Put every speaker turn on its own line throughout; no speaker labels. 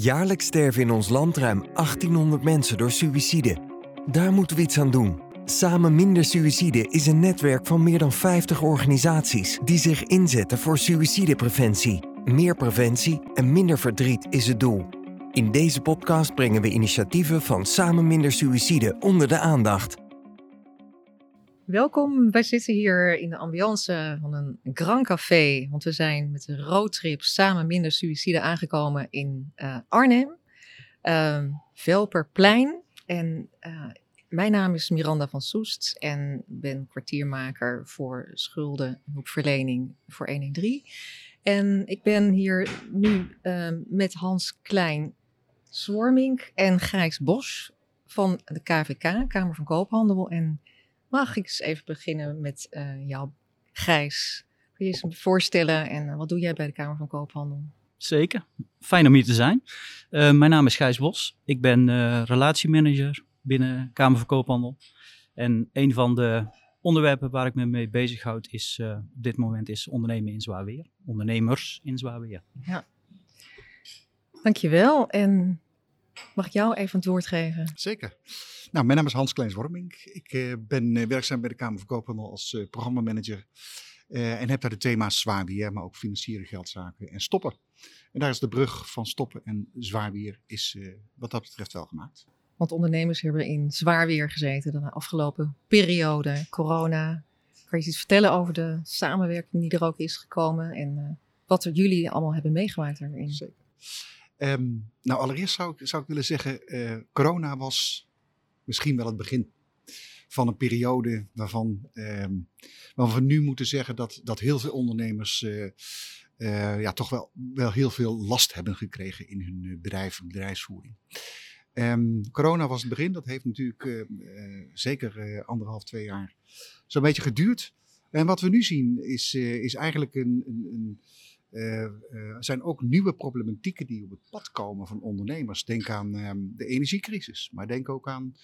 Jaarlijks sterven in ons land ruim 1800 mensen door suïcide. Daar moeten we iets aan doen. Samen Minder Suïcide is een netwerk van meer dan 50 organisaties die zich inzetten voor suïcidepreventie. Meer preventie en minder verdriet is het doel. In deze podcast brengen we initiatieven van Samen Minder Suïcide onder de aandacht.
Welkom, wij zitten hier in de ambiance van een Grand Café, want we zijn met een roadtrip samen minder suïcide aangekomen in uh, Arnhem, uh, Velperplein. En uh, mijn naam is Miranda van Soest en ben kwartiermaker voor schulden voor 113. En ik ben hier nu ehm, met Hans Klein Swarmink en Gijs Bos van de KVK, Kamer van Koophandel en Mag ik eens even beginnen met uh, jou, Gijs? Kun je eens voorstellen en uh, wat doe jij bij de Kamer van Koophandel?
Zeker. Fijn om hier te zijn. Uh, mijn naam is Gijs Bos. Ik ben relatiemanager binnen Kamer van Koophandel. En een van de onderwerpen waar ik me mee bezighoud is op dit moment is ondernemen in zwaar weer. Ondernemers in zwaar weer.
Ja. Dankjewel. En mag ik jou even het woord geven?
Zeker. Nou, mijn naam is Hans Kleins-Wormink. Ik uh, ben uh, werkzaam bij de Kamer van Koophandel als uh, programmamanager. en heb daar de thema's zwaar weer, maar ook financiële geldzaken en stoppen. En daar is de brug van stoppen en zwaar weer is wat dat betreft wel gemaakt.
Want ondernemers hebben in zwaar weer gezeten de afgelopen periode, corona. Kan je iets vertellen over de samenwerking die er ook is gekomen en wat er jullie allemaal hebben meegemaakt daarin?
Zeker. Um, nou, allereerst zou ik, zou ik willen zeggen, corona was misschien wel het begin van een periode waarvan, eh, waarvan we nu moeten zeggen dat, dat heel veel ondernemers uh, uh, ja, toch wel, wel heel veel last hebben gekregen in hun eh, bedrijf bedrijfsvoering. Um, corona was het begin, dat heeft natuurlijk zeker anderhalf, twee jaar zo'n beetje geduurd. En wat we nu zien is, is eigenlijk een, een, een uh, zijn ook nieuwe problematieken die op het pad komen van ondernemers. Denk aan um, de energiecrisis, maar denk ook aan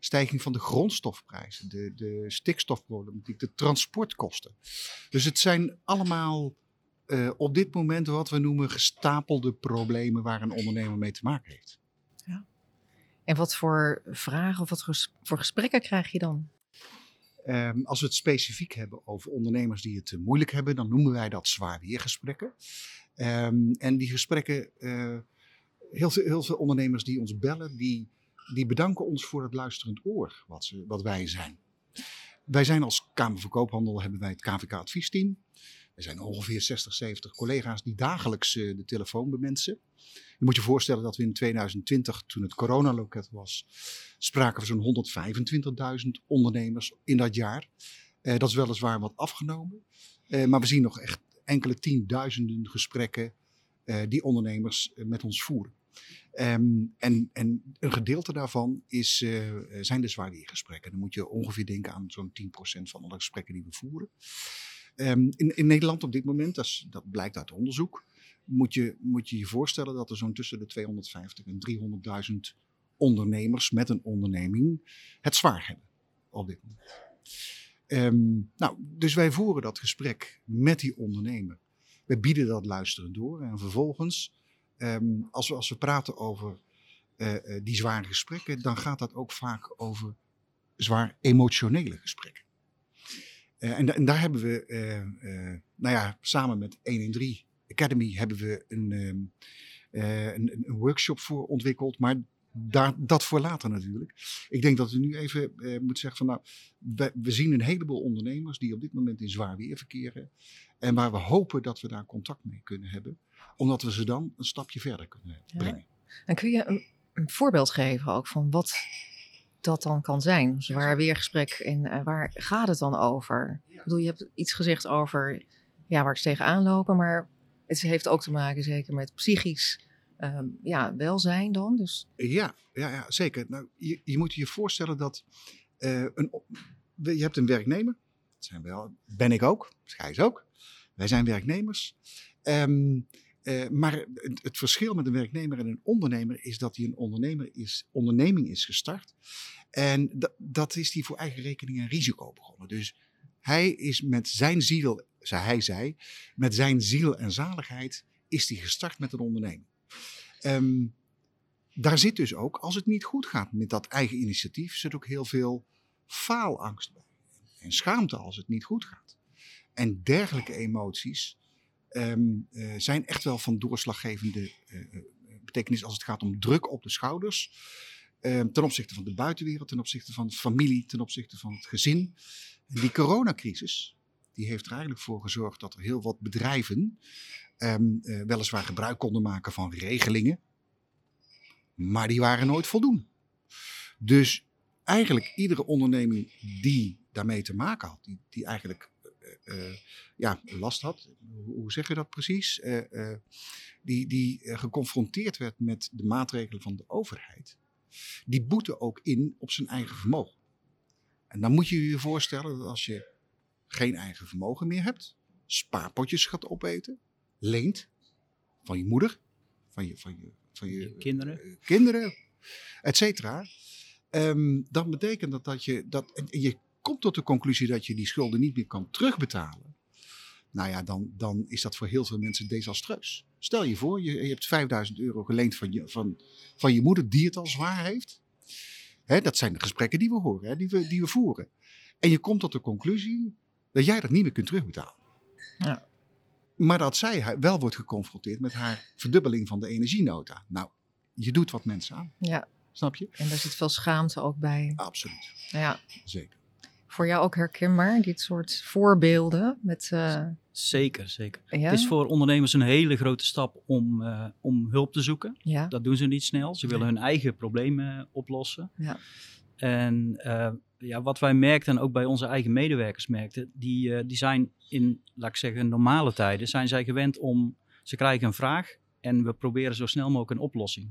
stijging van de grondstofprijzen, de, de stikstofproblematiek, de transportkosten. Dus het zijn allemaal uh, op dit moment wat we noemen gestapelde problemen waar een ondernemer mee te maken heeft.
Ja. En wat voor vragen of wat voor gesprekken krijg je dan?
Um, als we het specifiek hebben over ondernemers die het uh, moeilijk hebben, dan noemen wij dat zwaar weergesprekken. Um, en die gesprekken, uh, heel, veel, heel veel ondernemers die ons bellen, die, die bedanken ons voor het luisterend oor wat, ze, wat wij zijn. Wij zijn als Kamer van Koophandel, hebben wij het KVK-adviesteam. Er zijn ongeveer 60, 70 collega's die dagelijks uh, de telefoon bemensen. Je moet je voorstellen dat we in 2020, toen het coronaloket was, spraken we zo'n 125.000 ondernemers in dat jaar. Uh, dat is weliswaar wat afgenomen. Uh, maar we zien nog echt enkele tienduizenden gesprekken uh, die ondernemers met ons voeren. Um, en, en, een gedeelte daarvan is, zijn de zwaarweergesprekken. Dan moet je ongeveer denken aan zo'n 10% van alle gesprekken die we voeren. Um, in, in, Nederland op dit moment, dat, dat blijkt uit onderzoek, moet je, moet je je voorstellen dat er zo'n tussen de 250 en 300.000 ondernemers met een onderneming het zwaar hebben op dit moment. Um, nou, dus wij voeren dat gesprek met die ondernemer. We bieden dat luisteren door en vervolgens, um, als, we, als we praten over uh, uh, die zware gesprekken, dan gaat dat ook vaak over zwaar emotionele gesprekken. Uh, en, en, daar hebben we, nou ja, samen met 113 Academy hebben we een, um, uh, een, een, workshop voor ontwikkeld. Maar daar, dat voor later natuurlijk. Ik denk dat we nu even moeten zeggen van nou, we, we, zien een heleboel ondernemers die op dit moment in zwaar weer verkeren. En waar we hopen dat we daar contact mee kunnen hebben. Omdat we ze dan een stapje verder kunnen brengen.
En kun je een, een, voorbeeld geven ook van wat dat dan kan zijn? Zwaar weergesprek en uh, waar gaat het dan over? Ik bedoel, je hebt iets gezegd over ja, waar ze tegenaan lopen, maar het heeft ook te maken zeker met psychisch um, ja, welzijn dan. Dus...
Ja, ja, ja, zeker. Nou, je, je moet je voorstellen dat uh, een, je hebt een werknemer. Dat zijn wel, ben ik ook, Schijs ook. Wij zijn werknemers. Um, uh, maar het, verschil met een werknemer en een ondernemer is dat hij een ondernemer is, onderneming is gestart. En dat, is die voor eigen rekening en risico begonnen. Dus hij is met zijn ziel zei hij zei, met zijn ziel en zaligheid is hij gestart met een onderneming. Ehm, daar zit dus ook, als het niet goed gaat met dat eigen initiatief, zit ook heel veel faalangst bij. En schaamte als het niet goed gaat. En dergelijke emoties ehm, eh, zijn echt wel van doorslaggevende uh, betekenis als het gaat om druk op de schouders. Ehm, ten opzichte van de buitenwereld, ten opzichte van familie, ten opzichte van het gezin. En die coronacrisis, die heeft er eigenlijk voor gezorgd dat er heel wat bedrijven uh, weliswaar gebruik konden maken van regelingen, maar die waren nooit voldoende. Dus eigenlijk iedere onderneming die daarmee te maken had, die, die eigenlijk ja, last had, hoe zeg je dat precies, die, die geconfronteerd werd met de maatregelen van de overheid, die boeten ook in op zijn eigen vermogen. En dan moet je je voorstellen dat als je geen eigen vermogen meer hebt, spaarpotjes gaat opeten, leent van je moeder, van je, van je, van je,
je kinderen,
kinderen et cetera. Um, dan betekent dat dat je dat en je komt tot de conclusie dat je die schulden niet meer kan terugbetalen. Nou ja, dan, dan is dat voor heel veel mensen desastreus. Stel je voor, je, je hebt 5000 euro geleend van je, van, van je moeder die het al zwaar heeft. Hè, dat zijn de gesprekken die we horen, hè, die, we, die we voeren. En je komt tot de conclusie dat jij dat niet meer kunt terugbetalen.
Ja.
Maar dat zij wel wordt geconfronteerd met haar verdubbeling van de energienota. Nou, je doet wat mensen aan.
Ja.
Snap je?
En daar zit veel schaamte ook bij.
Absoluut.
Ja.
Zeker.
Voor jou ook herkenbaar, dit soort voorbeelden met... Uh...
Zeker, zeker.
Ja?
Het is voor ondernemers een hele grote stap om, uh, om hulp te zoeken.
Ja.
Dat doen ze niet snel. Ze willen hun eigen problemen oplossen.
Ja.
En uh, ja, wat wij merkten, en ook bij onze eigen medewerkers merkten, die, die zijn in, laat ik zeggen, normale tijden, zijn zij gewend om, ze krijgen een vraag en we proberen zo snel mogelijk een oplossing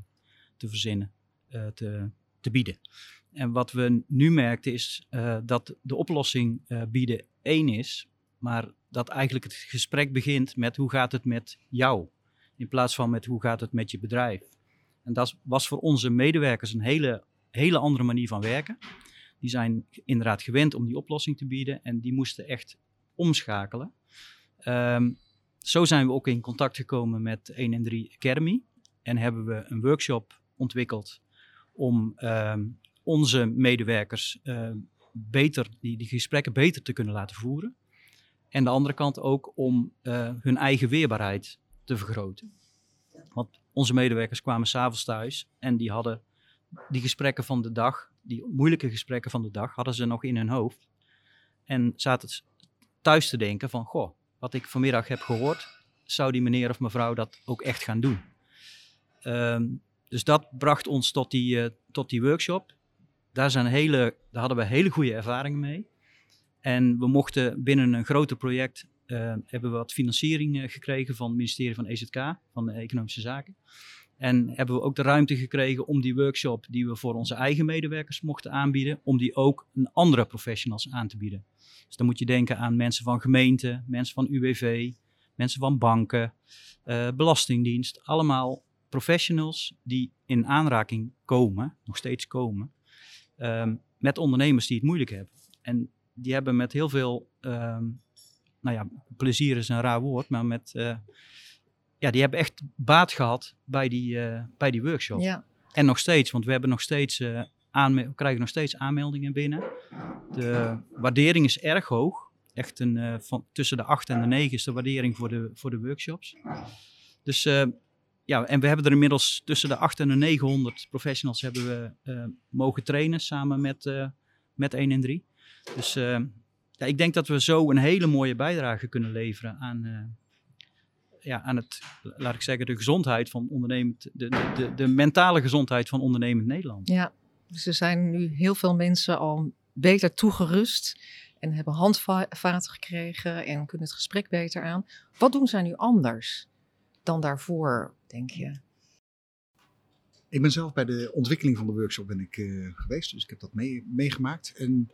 te verzinnen, te, te bieden. En wat we nu merkten is uh, dat de oplossing uh, bieden één is, maar dat eigenlijk het gesprek begint met hoe gaat het met jou, in plaats van met hoe gaat het met je bedrijf. En dat was voor onze medewerkers een hele, hele andere manier van werken. Die zijn inderdaad gewend om die oplossing te bieden en die moesten echt omschakelen. Um, zo zijn we ook in contact gekomen met 1 en 3 Academy en hebben we een workshop ontwikkeld om um, onze medewerkers uh, beter, die, die gesprekken beter te kunnen laten voeren. En de andere kant ook om uh, hun eigen weerbaarheid te vergroten. Want onze medewerkers kwamen s'avonds thuis en die hadden die gesprekken van de dag, die moeilijke gesprekken van de dag, hadden ze nog in hun hoofd. En zaten thuis te denken van, goh, wat ik vanmiddag heb gehoord, zou die meneer of mevrouw dat ook echt gaan doen? Um, dus dat bracht ons tot die, uh, tot die workshop. Daar, zijn hele, daar hadden we hele goede ervaringen mee. En we mochten binnen een groter project, uh, hebben we wat financiering uh, gekregen van het ministerie van EZK, van de Economische Zaken. En hebben we ook de ruimte gekregen om die workshop die we voor onze eigen medewerkers mochten aanbieden, om die ook aan andere professionals aan te bieden. Dus dan moet je denken aan mensen van gemeenten, mensen van UWV, mensen van banken, belastingdienst. Allemaal professionals die in aanraking komen, nog steeds komen, um, met ondernemers die het moeilijk hebben. En die hebben met heel veel, um, nou ja, plezier is een raar woord, maar met, uh, ja, die hebben echt baat gehad bij die, uh, bij die workshop.
Ja.
En nog steeds, want we hebben nog steeds, uh, we krijgen nog steeds aanmeldingen binnen. De waardering is erg hoog. Echt een, van, tussen de 8 en de 9 is de waardering voor de, voor de workshops. Dus ja, en we hebben er inmiddels tussen de 8 en de 900 professionals hebben we uh, mogen trainen samen met, uh, met 1 en 3. Dus uh, ja, ik denk dat we zo een hele mooie bijdrage kunnen leveren aan, ja, aan het, laat ik zeggen, de gezondheid van ondernemend, de, de, de, de mentale gezondheid van ondernemend Nederland.
Ja, dus er zijn nu heel veel mensen al beter toegerust en hebben handvaten gekregen en kunnen het gesprek beter aan. Wat doen zij nu anders dan daarvoor, denk je?
Ik ben zelf bij de ontwikkeling van de workshop ben ik, uh, geweest, dus ik heb dat mee, meegemaakt. En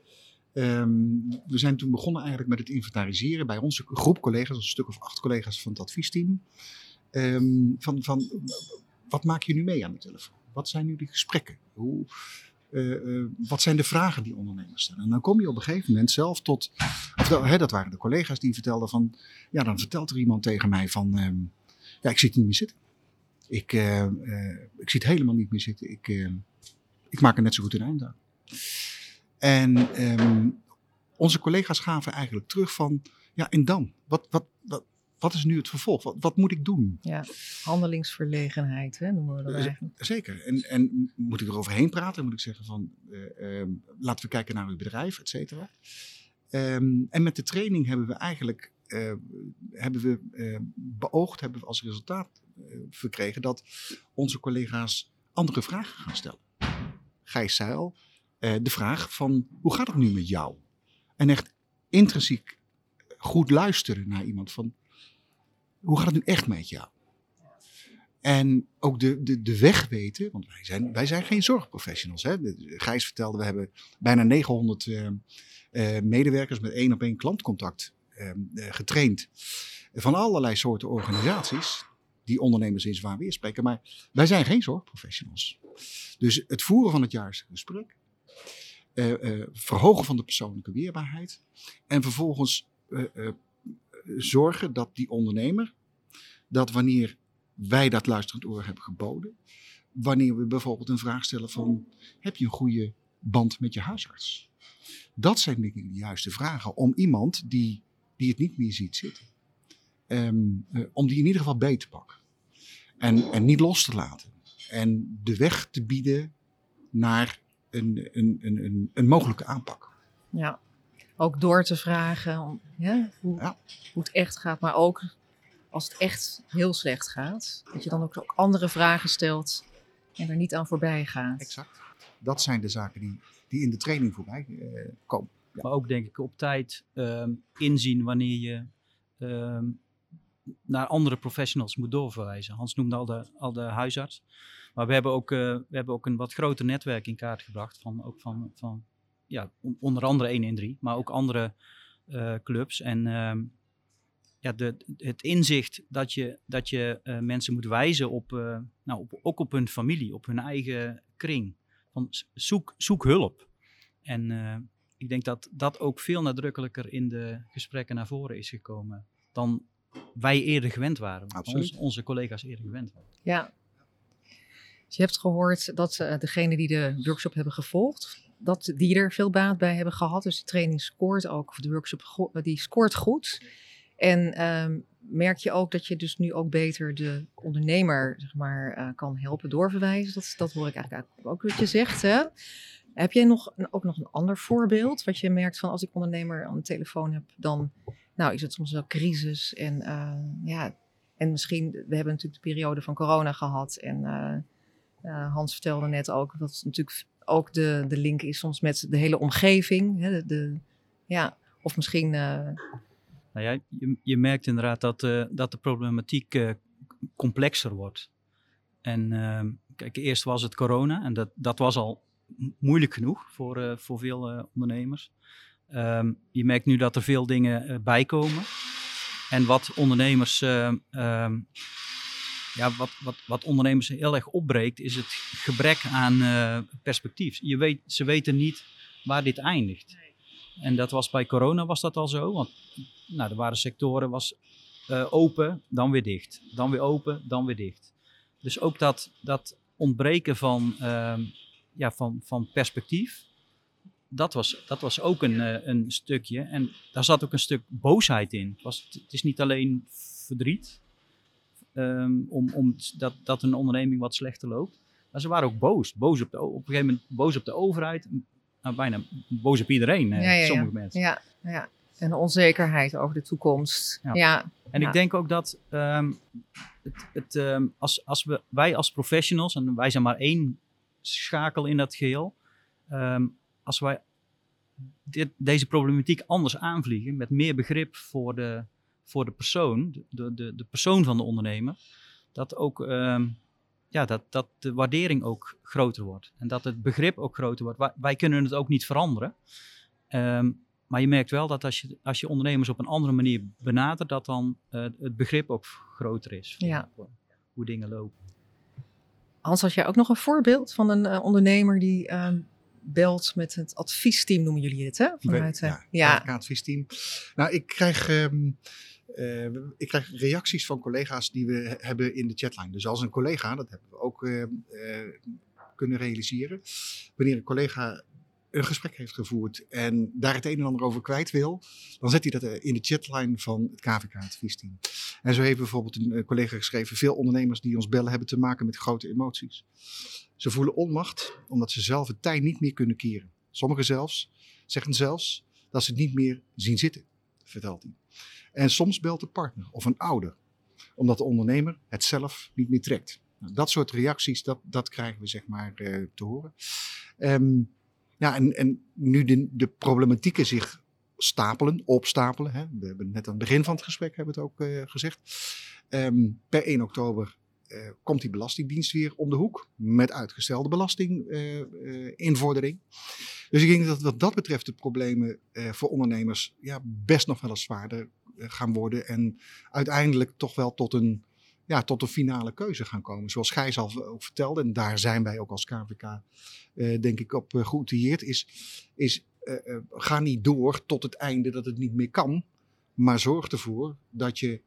um, we zijn toen begonnen eigenlijk met het inventariseren bij onze groep collega's, een stuk of acht collega's van het adviesteam. Um, van, van wat maak je nu mee aan de telefoon? Wat zijn nu de gesprekken? Hoe, uh, uh, wat zijn de vragen die ondernemers stellen? En dan kom je op een gegeven moment zelf tot, dat waren de collega's die vertelden van, ja dan vertelt er iemand tegen mij van, um, ja ik zit niet meer zitten. Ik, eh, eh, ik zie het helemaal niet meer zitten. Ik, eh, ik maak er net zo goed een eind aan. En ehm, onze collega's gaven eigenlijk terug van, ja en dan? Wat, wat, wat, wat is nu het vervolg? Wat, wat moet ik doen?
Ja, handelingsverlegenheid hè, noemen we dat eigenlijk.
Zeker. En, en moet ik er overheen praten? Moet ik zeggen van, eh, ehm, laten we kijken naar uw bedrijf, et cetera. Ehm, en met de training hebben we eigenlijk hebben we, beoogd, hebben we als resultaat verkregen dat onze collega's andere vragen gaan stellen. Gijs zei al, eh, de vraag van hoe gaat het nu met jou? En echt intrinsiek goed luisteren naar iemand van hoe gaat het nu echt met jou? En ook de, de, de weg weten, want wij zijn, wij zijn geen zorgprofessionals. Hè? Gijs vertelde, we hebben bijna 900 eh, eh, medewerkers met één op één klantcontact eh, eh, getraind. Van allerlei soorten organisaties, die ondernemers in zwaar weer spreken. Maar wij zijn geen zorgprofessionals. Dus het voeren van het jaarlijkse gesprek, eh, eh, verhogen van de persoonlijke weerbaarheid en vervolgens eh, zorgen dat die ondernemer, dat wanneer wij dat luisterend oor hebben geboden. Wanneer we bijvoorbeeld een vraag stellen van, heb je een goede band met je huisarts? Dat zijn denk ik de juiste vragen om iemand die, die het niet meer ziet zitten, ehm, eh, om die in ieder geval beet te pakken. En, en niet los te laten. En de weg te bieden naar een, een, een, een, een mogelijke aanpak.
Ja, ook door te vragen om, ja, hoe,
Ja.
hoe het echt gaat, maar ook als het echt heel slecht gaat, dat je dan ook, ook andere vragen stelt en er niet aan voorbij gaat.
Exact. Dat zijn de zaken die, die in de training voorbij eh, komen.
Maar ook denk ik op tijd ehm, inzien wanneer je ehm, naar andere professionals moet doorverwijzen. Hans noemde al de, al de huisarts. Maar we hebben, ook, eh, we hebben ook een wat groter netwerk in kaart gebracht. Van, ook van, van ja, on- onder andere 113, maar ook andere eh, clubs. En ehm, ja, de, het inzicht dat je, dat je eh, mensen moet wijzen op, nou, op, ook op hun familie, op hun eigen kring. Van, zoek, zoek hulp. En ik denk dat dat ook veel nadrukkelijker in de gesprekken naar voren is gekomen dan wij eerder gewend waren.
Absoluut.
Ons- onze collega's eerder gewend waren.
Ja. Dus je hebt gehoord dat uh, degenen die de workshop hebben gevolgd, dat die er veel baat bij hebben gehad. Dus die training scoort ook, of de workshop go- die scoort goed. En um, merk je ook dat je dus nu ook beter de ondernemer zeg maar, uh, kan helpen doorverwijzen. Dat, dat hoor ik eigenlijk ook wat je zegt. Hè? Heb jij nog, ook nog een ander voorbeeld? Wat je merkt van als ik ondernemer aan de telefoon heb, dan nou, is het soms wel crisis. En uh, ja, en misschien, we hebben natuurlijk de periode van corona gehad. En uh, Hans vertelde net ook dat natuurlijk ook de, de link is soms met de hele omgeving. Hè? De, ja, of misschien. Uh,
nou ja, je, je, merkt inderdaad dat, dat de problematiek complexer wordt. En kijk, eerst was het corona en dat, dat was al moeilijk genoeg voor, voor veel ondernemers. Um, je merkt nu dat er veel dingen bijkomen. En wat ondernemers, um, ja, wat, wat, wat ondernemers heel erg opbreekt, is het gebrek aan uh, perspectief. Je weet, ze weten niet waar dit eindigt. En dat was bij corona was dat al zo. Want nou, er waren sectoren, was uh, open, dan weer dicht. Dan weer open, dan weer dicht. Dus ook dat, dat ontbreken van, ja, van, van perspectief, dat was, dat was ook een, uh, een stukje. En daar zat ook een stuk boosheid in. Het, was, het is niet alleen verdriet um, om, om dat, dat een onderneming wat slechter loopt. Maar ze waren ook boos. Boos op, de, op een gegeven moment boos op de overheid. Nou, bijna boos op iedereen,
ja, ja,
sommige
ja.
mensen.
Ja, ja. En onzekerheid over de toekomst. Ja. ja.
En ik denk ook dat um, het, het, um, als, als we, wij als professionals, en wij zijn maar één schakel in dat geheel, um, als wij dit, deze problematiek anders aanvliegen, met meer begrip voor de, voor de persoon, de, de, de persoon van de ondernemer, dat ook ja, dat, dat de waardering ook groter wordt. En dat het begrip ook groter wordt. Wij, wij kunnen het ook niet veranderen. Um, maar je merkt wel dat als je, als je ondernemers op een andere manier benadert, dat dan uh, het begrip ook groter is. Voor,
ja.
hoe dingen lopen.
Hans, had jij ook nog een voorbeeld van een uh, ondernemer die uh, belt met het adviesteam, noemen jullie het, hè?
Vanuit, ja, ja. ja. adviesteam. Nou, ik krijg um, eh, ik krijg reacties van collega's die we hebben in de chatline. Dus als een collega, dat hebben we ook uh, kunnen realiseren. Wanneer een collega een gesprek heeft gevoerd en daar het een en ander over kwijt wil, dan zet hij dat in de chatline van het KVK-adviesteam. En zo heeft bijvoorbeeld een collega geschreven: veel ondernemers die ons bellen hebben te maken met grote emoties. Ze voelen onmacht omdat ze zelf het tijd niet meer kunnen keren. Sommigen zelfs zeggen zelfs dat ze het niet meer zien zitten, vertelt hij. En soms belt de partner of een ouder, omdat de ondernemer het zelf niet meer trekt. Nou, dat soort reacties, dat, dat krijgen we zeg maar uh, te horen. Um, ja, en, en nu de, de problematieken zich stapelen, opstapelen. Hè. We hebben net aan het begin van het gesprek hebben het ook uh, gezegd. Um, per 1 oktober uh, komt die Belastingdienst weer om de hoek met uitgestelde belastinginvordering. dus ik denk dat wat dat betreft de problemen voor ondernemers ja, best nog wel eens zwaarder gaan worden. En uiteindelijk toch wel tot een, ja, tot een finale keuze gaan komen. Zoals Gijs al ook vertelde, en daar zijn wij ook als KVK denk ik op geoutilleerd, is, is ga niet door tot het einde dat het niet meer kan. Maar zorg ervoor dat je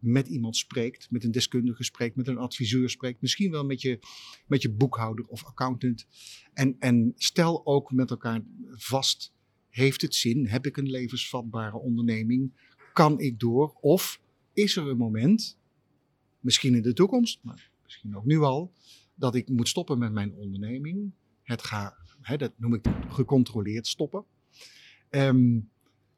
met iemand spreekt, met een deskundige spreekt, met een adviseur spreekt, misschien wel met je, met je boekhouder of accountant. En, en stel ook met elkaar vast, heeft het zin? Heb ik een levensvatbare onderneming? kan ik door? Of is er een moment, misschien in de toekomst, maar misschien ook nu al, dat ik moet stoppen met mijn onderneming. Het ga, hè, dat noem ik gecontroleerd stoppen. Um,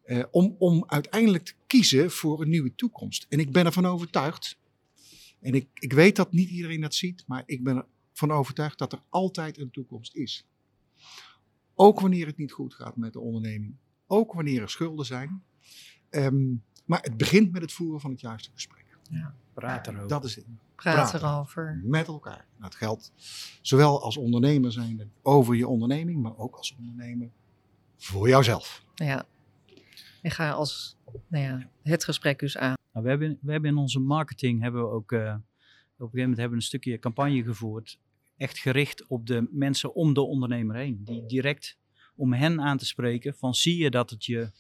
uh, om, om uiteindelijk te kiezen voor een nieuwe toekomst. En ik ben ervan overtuigd, en ik, ik weet dat niet iedereen dat ziet, maar ik ben ervan overtuigd dat er altijd een toekomst is. Ook wanneer het niet goed gaat met de onderneming. Ook wanneer er schulden zijn. Um, maar het begint met het voeren van het juiste gesprek.
Ja, praat erover.
Dat is het.
Praat, erover.
Met elkaar. Dat geldt zowel als ondernemer zijn over je onderneming, maar ook als ondernemer voor jouzelf.
Ja. En ga als nou ja, het gesprek dus aan.
Nou, we, hebben, we hebben in onze marketing hebben we ook uh, op een gegeven moment hebben we een stukje campagne gevoerd. Echt gericht op de mensen om de ondernemer heen. Die direct om hen aan te spreken van zie je dat het je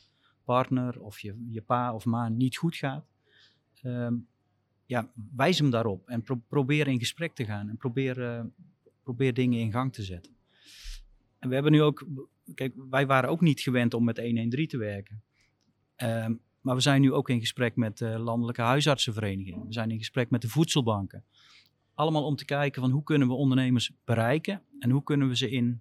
partner of je, je pa of ma niet goed gaat, um, ja, wijs hem daarop en probeer in gesprek te gaan en probeer, uh, probeer dingen in gang te zetten. En we hebben nu ook, kijk, wij waren ook niet gewend om met 113 te werken. Um, maar we zijn nu ook in gesprek met de landelijke huisartsenvereniging. We zijn in gesprek met de voedselbanken. Allemaal om te kijken van hoe kunnen we ondernemers bereiken en hoe kunnen we ze in,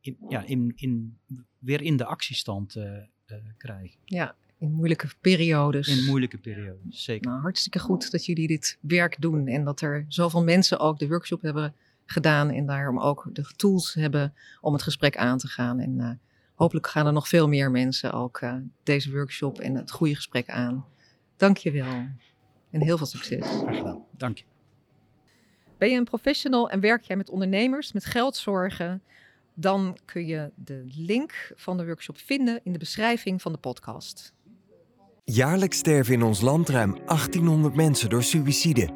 in, ja, in, in, weer in de actiestand uh, uh, krijgen.
Ja, in moeilijke periodes.
In moeilijke periodes, zeker.
Nou, hartstikke goed dat jullie dit werk doen en dat er zoveel mensen ook de workshop hebben gedaan en daarom ook de tools hebben om het gesprek aan te gaan. En uh, hopelijk gaan er nog veel meer mensen ook uh, deze workshop en het goede gesprek aan. Dank je wel en heel veel succes.
Graag gedaan.
Dank je.
Ben je een professional en werk jij met ondernemers, met geldzorgen? dan kun je de link van de workshop vinden in de beschrijving van de podcast.
Jaarlijks sterven in ons land ruim 1800 mensen door suïcide.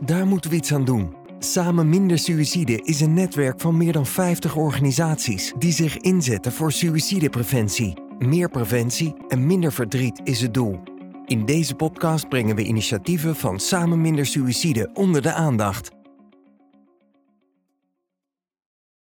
Daar moeten we iets aan doen. Samen Minder Suïcide is een netwerk van meer dan 50 organisaties die zich inzetten voor suïcidepreventie. Meer preventie en minder verdriet is het doel. In deze podcast brengen we initiatieven van Samen Minder Suïcide onder de aandacht.